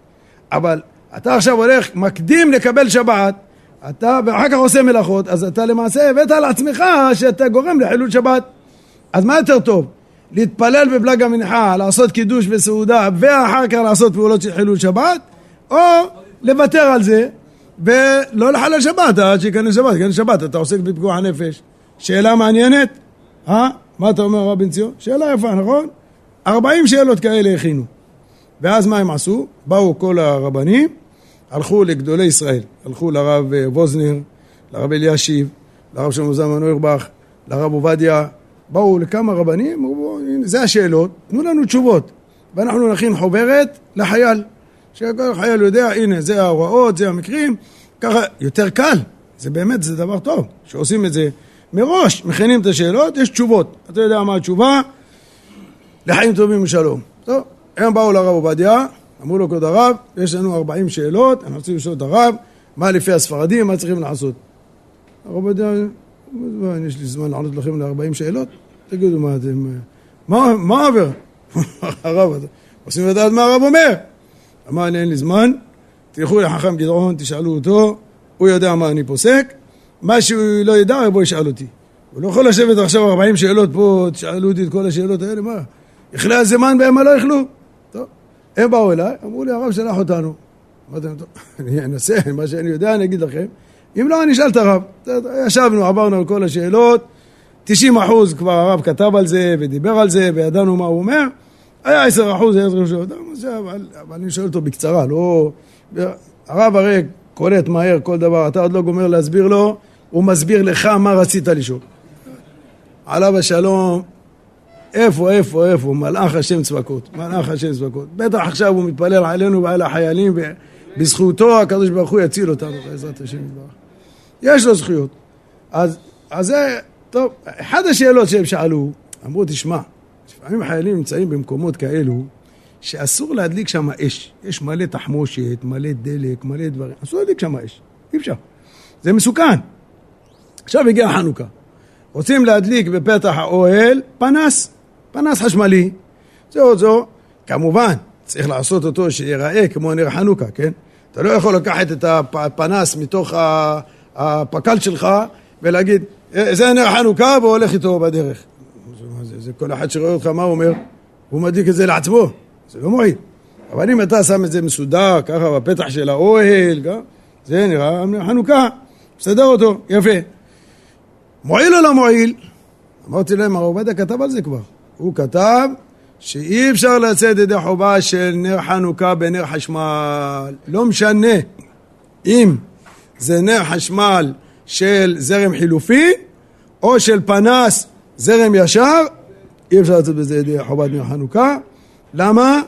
[SPEAKER 1] אבל אתה עכשיו הולך, מקדים לקבל שבת, אתה ואחר כך עושה מלאכות, אז אתה למעשה הבאת על עצמך שאתה גורם לחילול שבת. אז מה יותר טוב? להתפלל בפלג המנחה, לעשות קידוש וסעודה, ואחר כך לעשות פעולות של חילול שבת, או לוותר על זה ולא לחלל שבת עד שייכנס שבת, ייכנס שבת, אתה עוסק בפיקוח הנפש. שאלה מעניינת? אה? מה אתה אומר רב בן ציון? שאלה יפה, נכון? ארבעים שאלות כאלה הכינו. ואז מה הם עשו? באו כל הרבנים, הלכו לגדולי ישראל. הלכו לרב אה, ווזנר, לרב אלישיב, לרב שלמה זלמן אוירבך, לרב עובדיה. באו לכמה רבנים, אמרו, זה השאלות, תנו לנו תשובות. ואנחנו נכין חוברת לחייל. שכל חייל יודע, הנה, זה ההוראות, זה המקרים. ככה, יותר קל. זה באמת, זה דבר טוב, שעושים את זה מראש מכינים את השאלות, יש תשובות. אתה יודע מה התשובה? לחיים טובים ושלום. טוב, הם באו לרב עובדיה, אמרו לו כבוד הרב, יש לנו 40 שאלות, אנחנו רוצים לשאול את הרב, מה לפי הספרדים, מה צריכים לעשות? הרב עובדיה, יש לי זמן לענות לכם ל-40 שאלות? תגידו מה אתם... מה, מה עובר? הרב, רוצים לדעת מה הרב אומר. אמר לי, אין לי זמן, תלכו לחכם גדעון, תשאלו אותו, הוא יודע מה אני פוסק, מה שהוא לא ידע, בוא ישאל אותי. הוא לא יכול לשבת עכשיו 40 שאלות פה, תשאלו אותי את כל השאלות האלה, מה? יכלה הזמן בהם מה לא יכלו? טוב. הם באו אליי, אמרו לי, הרב שלח אותנו. אמרתי להם, טוב, אני אנסה, מה שאני יודע אני אגיד לכם. אם לא, אני אשאל את הרב. ישבנו, עברנו על כל השאלות. 90 אחוז כבר הרב כתב על זה ודיבר על זה וידענו מה הוא אומר. היה 10 אחוז, היה 10 אחוז, אבל, אבל אני שואל אותו בקצרה, לא... הרב הרי קולט מהר כל דבר, אתה עוד לא גומר להסביר לו, הוא מסביר לך מה רצית לשאול. עליו השלום, איפה, איפה, איפה, מלאך השם צבקות, מלאך השם צבקות. בטח עכשיו הוא מתפלל עלינו ועל החיילים, ובזכותו הקדוש ברוך הוא יציל אותנו בעזרת השם יתברך. יש לו זכויות. אז, אז זה, טוב, אחת השאלות שהם שאלו, אמרו, תשמע, לפעמים חיילים נמצאים במקומות כאלו, שאסור להדליק שם אש. יש מלא תחמושת, מלא דלק, מלא דברים. אסור להדליק שם אש. אי אפשר. זה מסוכן. עכשיו הגיעה חנוכה. רוצים להדליק בפתח האוהל פנס, פנס חשמלי. זהו זו, כמובן, צריך לעשות אותו שיראה כמו נר חנוכה, כן? אתה לא יכול לקחת את הפנס מתוך הפק"ל שלך ולהגיד, אה, זה נר חנוכה והולך איתו בדרך. זה, זה כל אחד שרואה אותך, מה הוא אומר? הוא מדליק את זה לעצמו, זה לא מועיל. אבל אם אתה שם את זה מסודר, ככה בפתח של האוהל, זה נראה נר חנוכה, מסדר אותו, יפה. מועיל או לא מועיל? אמרתי להם, הרב עובדיה כתב על זה כבר. הוא כתב שאי אפשר לצאת ידי חובה של נר חנוכה בנר חשמל. לא משנה אם זה נר חשמל של זרם חילופי או של פנס זרם ישר, אי אפשר לצאת בזה ידי חובת נר חנוכה. למה?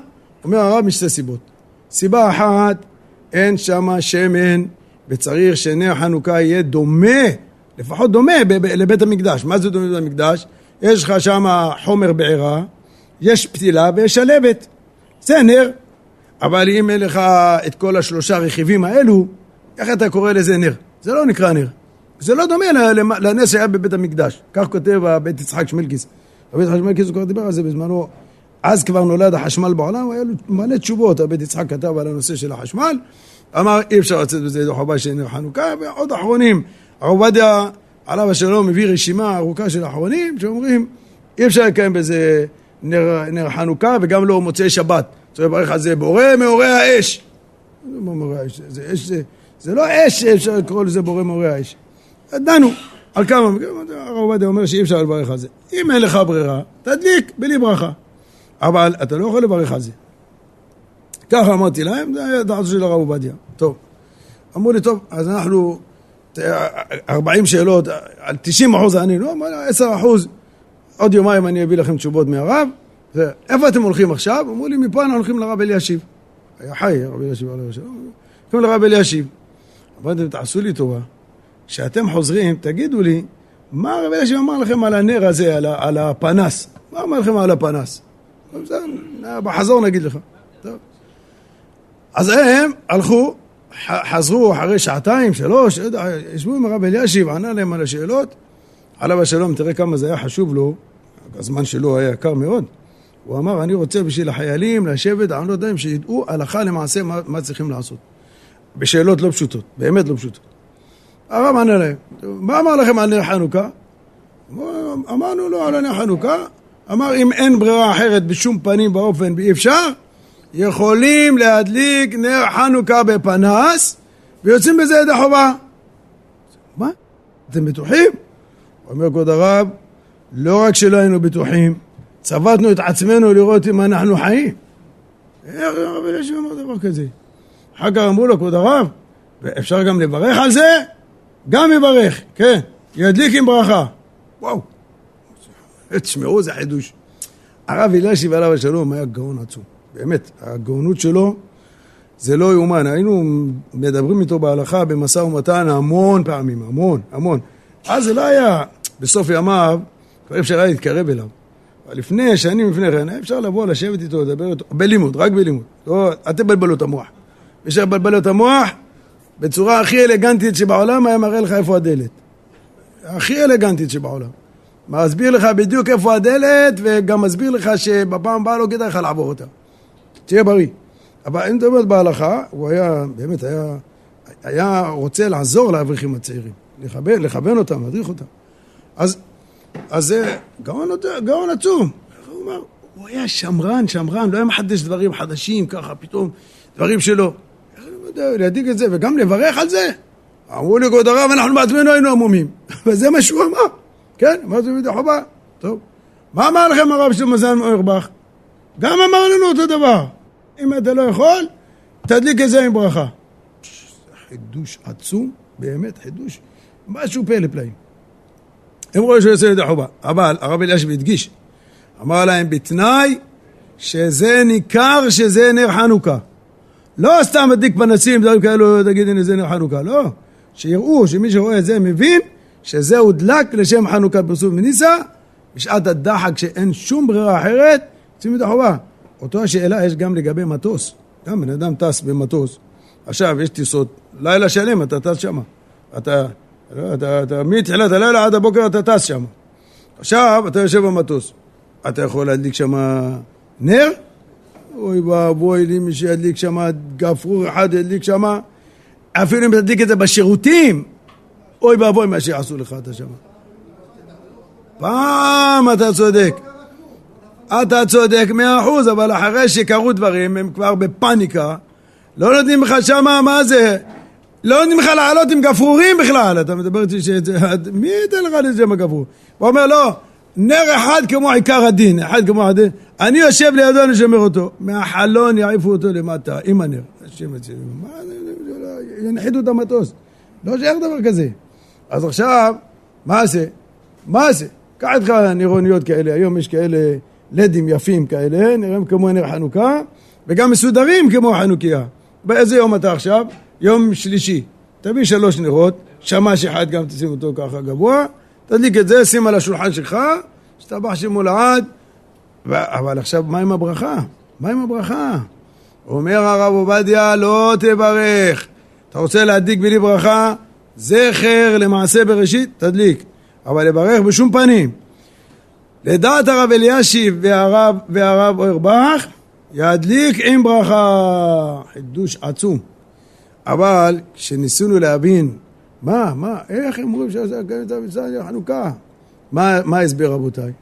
[SPEAKER 1] אומר הרב משתי סיבות. סיבה אחת, אין שם שמן וצריך שנר חנוכה יהיה דומה לפחות דומה לבית המקדש. מה זה דומה לבית המקדש? יש לך שם חומר בעירה, יש פתילה ויש שלבת. זה נר. אבל אם אין לך את כל השלושה רכיבים האלו, איך אתה קורא לזה נר? זה לא נקרא נר. זה לא דומה לנס שהיה בבית המקדש. כך כותב הבית יצחק שמלקיס. הבית יצחק שמלקיס כבר דיבר על זה בזמנו. אז כבר נולד החשמל בעולם, היה לו מלא תשובות, הבית יצחק כתב על הנושא של החשמל, אמר אי אפשר לצאת בזה ידי חובה של נר חנוכה, ועוד אחרונים הרב עובדיה, עליו השלום, מביא רשימה ארוכה של אחרונים שאומרים אי אפשר לקיים בזה נר, נר חנוכה וגם לא מוצאי שבת. צריך לברך על זה בורא מאורי האש. זה, אש, זה, זה לא אש שאפשר לקרוא לזה בורא מאורי האש. דנו על כמה, הרב עובדיה אומר שאי אפשר לברך על זה. אם אין לך ברירה, תדליק בלי ברכה. אבל אתה לא יכול לברך על זה. ככה אמרתי להם, זה היה דעתו של הרב עובדיה. טוב. אמרו לי, טוב, אז אנחנו 40 שאלות, על 90 אחוז ענינו, לא, 10 אחוז, עוד יומיים אני אביא לכם תשובות מהרב. איפה אתם הולכים עכשיו? אמרו לי, מפה אנחנו הולכים לרב אלישיב. היה חי, הרב אלישיב, הולכים לרב אלישיב. אמרתם, תעשו לי טובה, כשאתם חוזרים, תגידו לי, מה הרב אלישיב אמר לכם על הנר הזה, על, על הפנס? מה אמר לכם על הפנס? בחזור נגיד לך. טוב. אז הם הלכו, חזרו אחרי שעתיים, שלוש, ישבו עם הרב אלישיב, ענה להם על השאלות. עליו השלום, תראה כמה זה היה חשוב לו, הזמן שלו היה יקר מאוד. הוא אמר, אני רוצה בשביל החיילים לשבת, אני לא יודע אם שידעו הלכה למעשה מה, מה צריכים לעשות. בשאלות לא פשוטות, באמת לא פשוטות. הרב ענה להם, מה אמר לכם על נר חנוכה? אמרנו לו על נר חנוכה, אמר אם אין ברירה אחרת בשום פנים ואופן ואי אפשר, יכולים להדליק נר חנוכה בפנס ויוצאים בזה ידי חובה. מה? אתם בטוחים? אומר כבוד הרב, לא רק שלא היינו בטוחים, צבטנו את עצמנו לראות אם אנחנו חיים. איך הרב אלישיב אמר דבר כזה? אחר כך אמרו לו, כבוד הרב, ואפשר גם לברך על זה? גם יברך, כן, ידליק עם ברכה. וואו, תשמעו, זה חידוש. הרב אלישיב עליו השלום היה גאון עצום. באמת, הגאונות שלו זה לא יאומן. היינו מדברים איתו בהלכה במשא ומתן המון פעמים, המון, המון. אז זה לא היה, בסוף ימיו, כבר אפשר היה להתקרב אליו. אבל לפני, שנים לפני כן, אפשר לבוא, לשבת איתו, לדבר איתו, בלימוד, רק בלימוד. לא, אל תבלבלו את המוח. מי שבלבל את המוח, בצורה הכי אלגנטית שבעולם, היה מראה לך איפה הדלת. הכי אלגנטית שבעולם. מסביר לך בדיוק איפה הדלת, וגם מסביר לך שבפעם הבאה לא כדאי לך לעבור אותה. תהיה בריא. אבל אם מדברת בהלכה, הוא היה, באמת היה, היה רוצה לעזור לאברכים הצעירים, לכוון, לכוון אותם, להדריך אותם. אז, אז זה גאון, גאון עצום. הוא אומר, הוא היה שמרן, שמרן, לא היה מחדש דברים חדשים ככה, פתאום, דברים שלו. איך אני יודע, להדאיג את זה, וגם לברך על זה. אמרו לי, כבוד הרב, אנחנו בעצמנו היינו עמומים. וזה מה שהוא אמר. כן, אמרתי תלמידי חובה. טוב. מה אמר לכם הרב שלמה זלמן אוירבך? גם אמר לנו אותו דבר. אם אתה לא יכול, תדליק את זה עם ברכה. חידוש עצום, באמת חידוש, משהו פלא פלאים. הם רואים שהוא יוצא ידי חובה, אבל הרב אלישיב הדגיש, אמר להם בתנאי שזה ניכר שזה נר חנוכה. לא סתם מדליק פנסים, דברים כאלו, תגיד הנה זה נר חנוכה, לא. שיראו שמי שרואה את זה מבין שזה הודלק לשם חנוכה פרסום וניסה, בשעת הדחק שאין שום ברירה אחרת, יוצאים ידי חובה. אותו השאלה יש גם לגבי מטוס. גם בן אדם טס במטוס, עכשיו יש טיסות, לילה שלם אתה טס שם. אתה, אתה, אתה, אתה מתחילת הלילה עד הבוקר אתה טס שם. עכשיו אתה יושב במטוס, אתה יכול להדליק שם נר? אוי ואבוי לי מי שידליק שם, גפרור אחד ידליק שם, אפילו אם תדליק את זה בשירותים, אוי ואבוי מה שיעשו לך אתה שם. פעם אתה צודק. אתה צודק מאה אחוז, אבל אחרי שקרו דברים, הם כבר בפאניקה, לא נותנים לך שמה, מה זה? לא נותנים לך לעלות עם גפרורים בכלל. אתה מדבר איתי ש... מי ייתן לך עם הגפרור? הוא אומר, לא, נר אחד כמו עיקר הדין, אחד כמו הדין. אני יושב לידו, אני שומר אותו. מהחלון יעיפו אותו למטה, עם הנר. השם אצלנו. מה זה? ינחיתו את המטוס. לא שייך דבר כזה. אז עכשיו, מה זה? מה זה? קח איתך נירוניות כאלה, היום יש כאלה לדים יפים כאלה, נראים כמו נר חנוכה, וגם מסודרים כמו חנוכיה. באיזה יום אתה עכשיו? יום שלישי. תביא שלוש נרות, שמש אחד גם תשים אותו ככה גבוה, תדליק את זה, שים על השולחן שלך, שתבח שמו לעד. אבל עכשיו, מה עם הברכה? מה עם הברכה? אומר הרב עובדיה, לא תברך. אתה רוצה להדליק בלי ברכה? זכר למעשה בראשית, תדליק. אבל לברך בשום פנים. לדעת הרב אלישיב והרב, והרב אוירבך, ידליק עם ברכה. חידוש עצום. אבל כשניסינו להבין מה, מה, איך הם אומרים שזה חנוכה? מה, מה ההסבר רבותיי?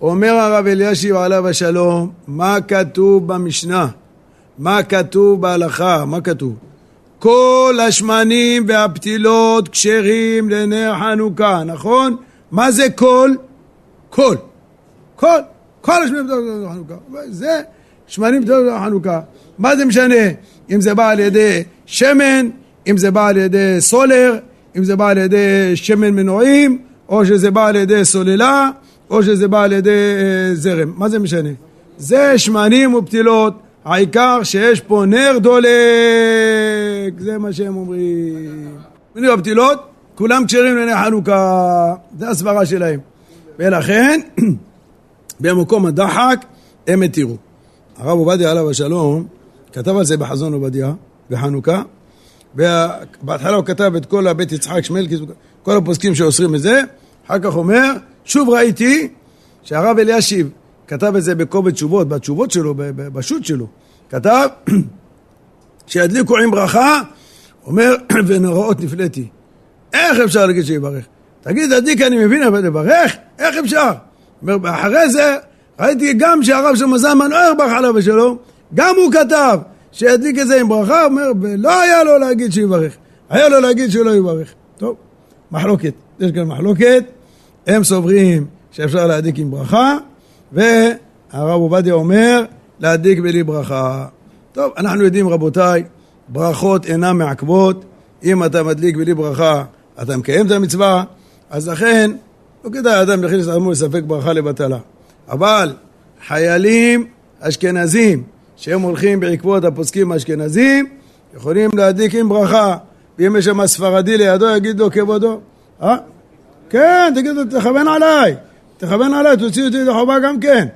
[SPEAKER 1] אומר הרב אלישיב עליו השלום, מה כתוב במשנה? מה כתוב בהלכה? מה כתוב? כל השמנים והפתילות כשרים לנר חנוכה, נכון? מה זה כל? כל. כל. כל השמנים לנר חנוכה. זה שמנים לנר חנוכה. מה זה משנה? אם זה בא על ידי שמן, אם זה בא על ידי סולר, אם זה בא על ידי שמן מנועים, או שזה בא על ידי סוללה, או שזה בא על ידי אה, זרם. מה זה משנה? זה שמנים ופתילות. העיקר שיש פה נר דולק, זה מה שהם אומרים. שמנים ופתילות, כולם כשרים לעיני חנוכה, זה הסברה שלהם. ולכן, במקום הדחק, הם התירו. הרב עובדיה עליו השלום, כתב על זה בחזון עובדיה, בחנוכה, ובהתחלה הוא כתב את כל הבית יצחק שמלכיס, כל הפוסקים שאוסרים את זה, אחר כך אומר, שוב ראיתי שהרב אלישיב כתב את זה בקובץ תשובות, בתשובות שלו, בשו"ת שלו, כתב שידליקו עם ברכה, אומר, ונוראות נפלאתי. איך אפשר להגיד שיברך? תגיד, תדליק, אני מבין, אבל לברך? איך אפשר? אומר, אחרי זה ראיתי גם שהרב שלמה זלמן אוירבך עליו השלום, גם הוא כתב שידליק את זה עם ברכה, אומר, ולא היה לו להגיד שיברך, היה לו להגיד שלא יברך. טוב, מחלוקת, יש כאן מחלוקת, הם סוברים שאפשר להדליק עם ברכה, והרב עובדיה אומר, להדליק בלי ברכה. טוב, אנחנו יודעים רבותיי, ברכות אינן מעכבות, אם אתה מדליק בלי ברכה, אתה מקיים את המצווה, אז לכן, לא כדאי אדם יכניס לעצמו לספק ברכה לבטלה. אבל חיילים אשכנזים שהם הולכים בעקבות הפוסקים האשכנזים, יכולים להדליק עם ברכה, ואם יש שם ספרדי לידו, יגיד לו כבודו. אה? כן, תגיד לו, תכוון עליי, תכוון עליי, תוציא אותי לחובה גם כן.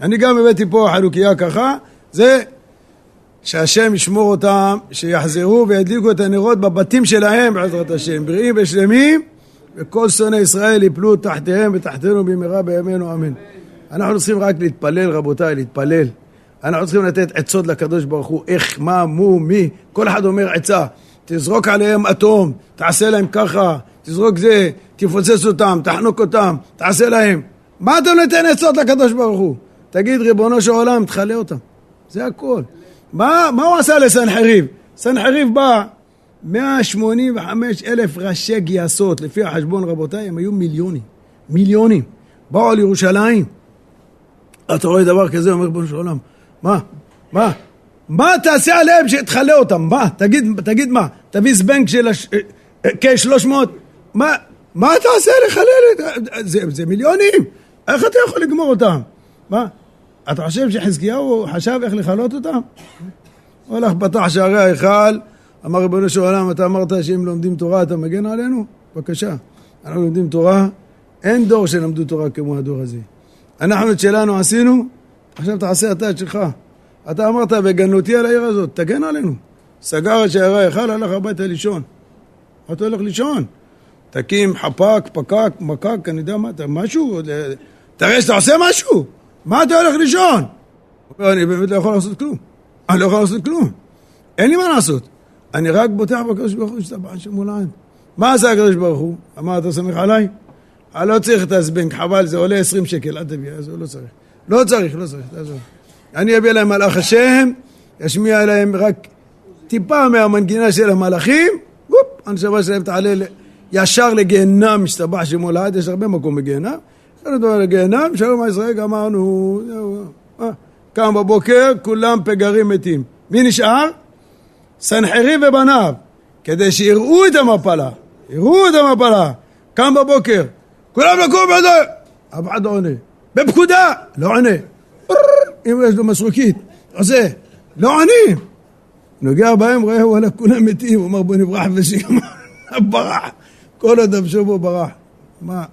[SPEAKER 1] אני גם הבאתי פה חלוקייה ככה, זה שהשם ישמור אותם, שיחזרו וידליקו את הנרות בבתים שלהם בעזרת השם, בריאים ושלמים, וכל שונאי ישראל יפלו תחתיהם ותחתנו במהרה בימינו אמן. אנחנו צריכים רק להתפלל רבותיי, להתפלל. אנחנו צריכים לתת עצות לקדוש ברוך הוא, איך, מה, מו, מי, כל אחד אומר עצה. תזרוק עליהם אטום, תעשה להם ככה, תזרוק זה, תפוצץ אותם, תחנוק אותם, תעשה להם. מה אתה נותן עצות לקדוש ברוך הוא? תגיד ריבונו של עולם, תכלה אותם. זה הכל. מה, מה הוא עשה לסנחריב? סנחריב בא, 185 אלף ראשי גייסות, לפי החשבון רבותיי, הם היו מיליונים. מיליונים. באו על ירושלים. אתה רואה דבר כזה, אומר ריבונו של עולם, מה? מה? מה תעשה עליהם שתכלה אותם? מה? תגיד, תגיד מה? תביא זבנג של הש... כ-300? מה? מה אתה עושה לחלל? זה, זה מיליונים, איך אתה יכול לגמור אותם? מה? אתה חושב שחזקיהו חשב איך לכלות אותם? הוא הלך, פתח שערי ההיכל, אמר ריבונו של עולם, אתה אמרת שאם לומדים תורה אתה מגן עלינו? בבקשה. אנחנו לומדים תורה, אין דור שלמדו תורה כמו הדור הזה. אנחנו את שלנו עשינו, עכשיו תעשה אתה את שלך. אתה אמרת, וגנותי על העיר הזאת, תגן עלינו. סגר את שערי ההיכל, הלך הביתה לישון. אתה הולך לישון. תקים חפ"ק, פקק, מקק, אני יודע מה, אתה משהו, תראה שאתה עושה משהו, מה אתה הולך לישון? אני באמת לא יכול לעשות כלום, אני לא יכול לעשות כלום, אין לי מה לעשות, אני רק בוטח בקדוש ברוך הוא בעל שם עולם. מה עשה הקדוש ברוך הוא? אמר, אתה סומך עליי? אני לא צריך את הזבנג, חבל, זה עולה 20 שקל, אל תביא, אז הוא לא צריך. לא צריך, לא צריך, תעזוב. אני אביא להם מלאך השם, ישמיע להם רק טיפה מהמנגינה של המלאכים, וופ, הנשמה שלהם תעלה ישר לגיהנם, משתבח שמו לעד, יש הרבה מקום בגיהנם. יש לנו לגיהנם, שלום הישראל, גמרנו, זהו, אה, קם בבוקר, כולם פגרים מתים. מי נשאר? סנחריב ובניו, כדי שיראו את המפלה, יראו את המפלה. קם בבוקר, כולם לקום בידיים, אף אחד לא עונה. בפקודה, לא עונה. אם יש לו מסרוקית, עושה, לא עונים. נוגע בהם, רואה, וואלה, כולם מתים, הוא אמר בוא נברח ושיגמר, ברח. כל עוד נפשו בו ברח. מה,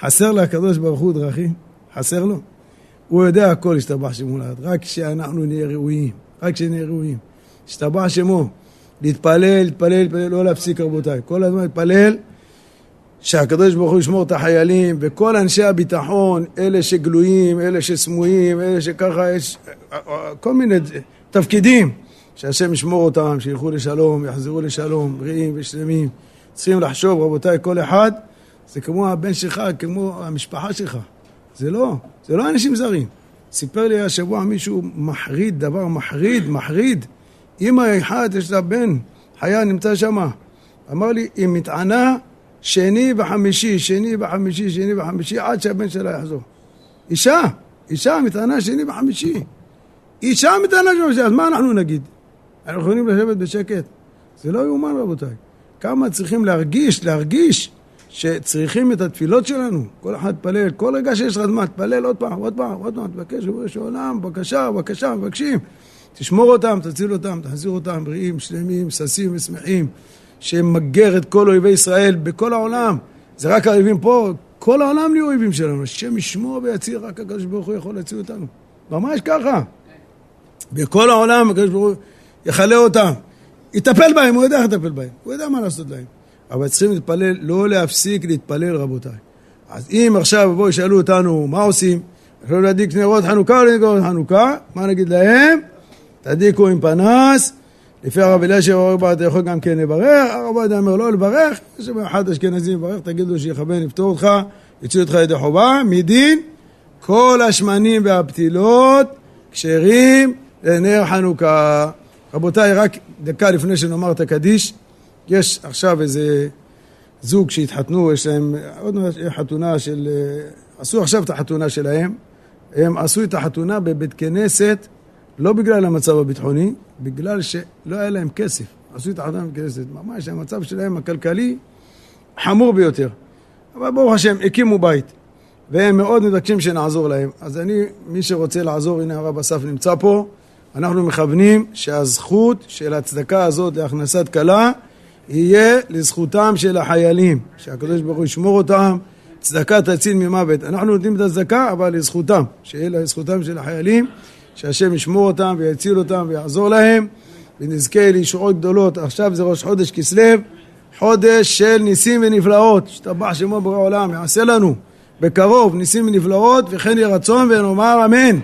[SPEAKER 1] חסר לקדוש ברוך הוא דרכים? חסר לו? הוא יודע הכל, השתבח שמו לעד. רק שאנחנו נהיה ראויים, רק שנהיה ראויים. השתבח שמו. להתפלל, להתפלל, להתפלל, לא להפסיק רבותיי. כל הזמן להתפלל שהקדוש ברוך הוא ישמור את החיילים וכל אנשי הביטחון, אלה שגלויים, אלה שסמויים, אלה שככה יש כל מיני תפקידים, שהשם ישמור אותם, שילכו לשלום, יחזרו לשלום, בריאים ושלמים. צריכים לחשוב, רבותיי, כל אחד זה כמו הבן שלך, כמו המשפחה שלך. זה לא, זה לא אנשים זרים. סיפר לי השבוע מישהו מחריד, דבר מחריד, מחריד. אמא אחת, יש לה בן, חיה נמצא שם. אמר לי, היא מתענה שני וחמישי, שני וחמישי, שני וחמישי, עד שהבן שלה יחזור. אישה, אישה מתענה שני וחמישי. אישה מתענה שני וחמישי, אז מה אנחנו נגיד? אנחנו יכולים לשבת בשקט? זה לא יאומן רבותיי. כמה צריכים להרגיש, להרגיש שצריכים את התפילות שלנו. כל אחד תפלל, כל רגע שיש לך זמן, תפלל עוד פעם, עוד פעם, עוד פעם, תבקש, ריבונו של עולם, בבקשה, בבקשה, מבקשים. תשמור אותם, תציל אותם, תחזיר אותם בריאים, שלמים, ששים ושמחים, שמגר את כל אויבי ישראל בכל העולם. זה רק האויבים פה, כל העולם נהיו אויבים שלנו. השם ישמור ויציל, רק הקדוש ברוך הוא יכול להציל אותנו. ממש ככה. בכל העולם הקדוש ברוך הוא יכלה אותם. יטפל בהם, הוא יודע איך לטפל בהם, הוא יודע מה לעשות להם. אבל צריכים להתפלל, לא להפסיק להתפלל רבותיי. אז אם עכשיו בואו ישאלו אותנו מה עושים, יכולים להדליק נרות חנוכה או לא נרות חנוכה, מה נגיד להם? תדליקו עם פנס, לפי הרב אלישיב הרב אתה יכול גם כן לברך, הרב עובדיה אומר לא לברך, יש אחד אשכנזי מברך, תגיד לו שיכוון יפתור אותך, יצאו אותך ידי חובה, מדין כל השמנים והפתילות כשרים לנר חנוכה. רבותיי, רק דקה לפני שנאמר את הקדיש, יש עכשיו איזה זוג שהתחתנו, יש להם עוד חתונה של... עשו עכשיו את החתונה שלהם, הם עשו את החתונה בבית כנסת לא בגלל המצב הביטחוני, בגלל שלא היה להם כסף. עשו את החתונה בבית כנסת, ממש המצב שלהם הכלכלי חמור ביותר. אבל ברוך השם, הקימו בית, והם מאוד מבקשים שנעזור להם. אז אני, מי שרוצה לעזור, הנה הרב אסף נמצא פה. אנחנו מכוונים שהזכות של הצדקה הזאת להכנסת כלה יהיה לזכותם של החיילים, שהקדוש ברוך הוא ישמור אותם, צדקה תציל ממוות. אנחנו נותנים את הצדקה, אבל לזכותם, שיהיה לזכותם של החיילים, שהשם ישמור אותם ויציל אותם ויעזור להם, ונזכה לישועות גדולות. עכשיו זה ראש חודש כסלו, חודש של ניסים ונפלאות, השתבח שמו בורא עולם, יעשה לנו בקרוב ניסים ונפלאות, וכן יהיה רצון ונאמר אמן.